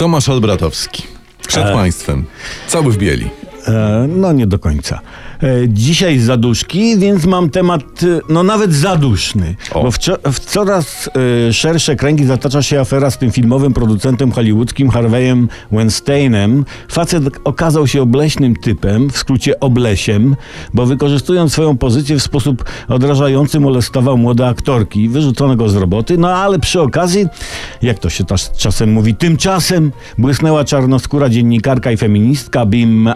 Tomasz Olbratowski. Przed E. państwem. Cały w bieli. E, no nie do końca. E, dzisiaj zaduszki, więc mam temat e, no nawet zaduszny. O. Bo w, w coraz szersze kręgi zatacza się afera z tym filmowym producentem hollywoodzkim Harveyem Weinsteinem. Facet okazał się obleśnym typem, w skrócie oblesiem, bo wykorzystując swoją pozycję w sposób odrażający molestował młode aktorki. Wyrzucono go z roboty, no ale przy okazji, jak to się czas, czasem mówi, tymczasem błysnęła czarnoskóra dziennikarka i feministka Bim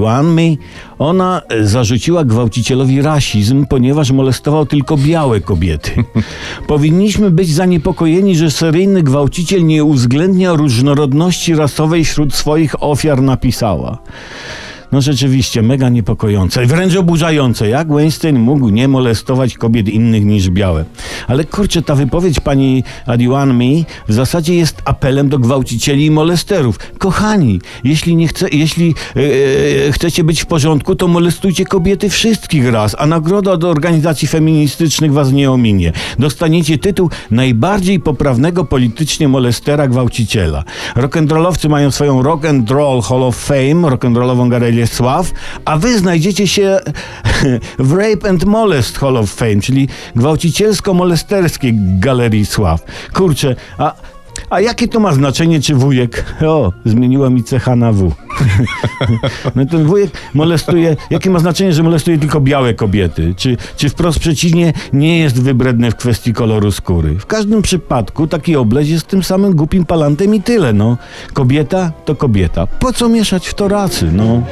Adiwanmi. Ona zarzuciła gwałcicielowi rasizm, ponieważ molestował tylko białe kobiety. Powinniśmy być zaniepokojeni, że seryjny gwałciciel nie uwzględnia różnorodności rasowej wśród swoich ofiar, napisała. No rzeczywiście, mega niepokojące wręcz oburzające. Jak Weinstein mógł nie molestować kobiet innych niż białe? Ale kurczę, ta wypowiedź pani Adiwan Mi w zasadzie jest apelem do gwałcicieli i molesterów. Kochani, jeśli, nie chce, jeśli e, e, chcecie być w porządku, to molestujcie kobiety wszystkich raz, a nagroda od organizacji feministycznych was nie ominie. Dostaniecie tytuł najbardziej poprawnego politycznie molestera gwałciciela. Rock'n'rollowcy mają swoją Rock and Roll Hall of Fame, rock'n'rollową galerię sław, a wy znajdziecie się w Rape and Molest Hall of Fame, czyli gwałcicielsko-molesterskiej galerii sław. Kurczę, a, a jakie to ma znaczenie, czy wujek... O, zmieniła mi cecha na W. No ten wujek molestuje, jakie ma znaczenie, że molestuje tylko białe kobiety? Czy, czy wprost przeciwnie, nie jest wybredny w kwestii koloru skóry? W każdym przypadku taki obleś jest tym samym głupim palantem i tyle, no. Kobieta to kobieta. Po co mieszać w to racy, no?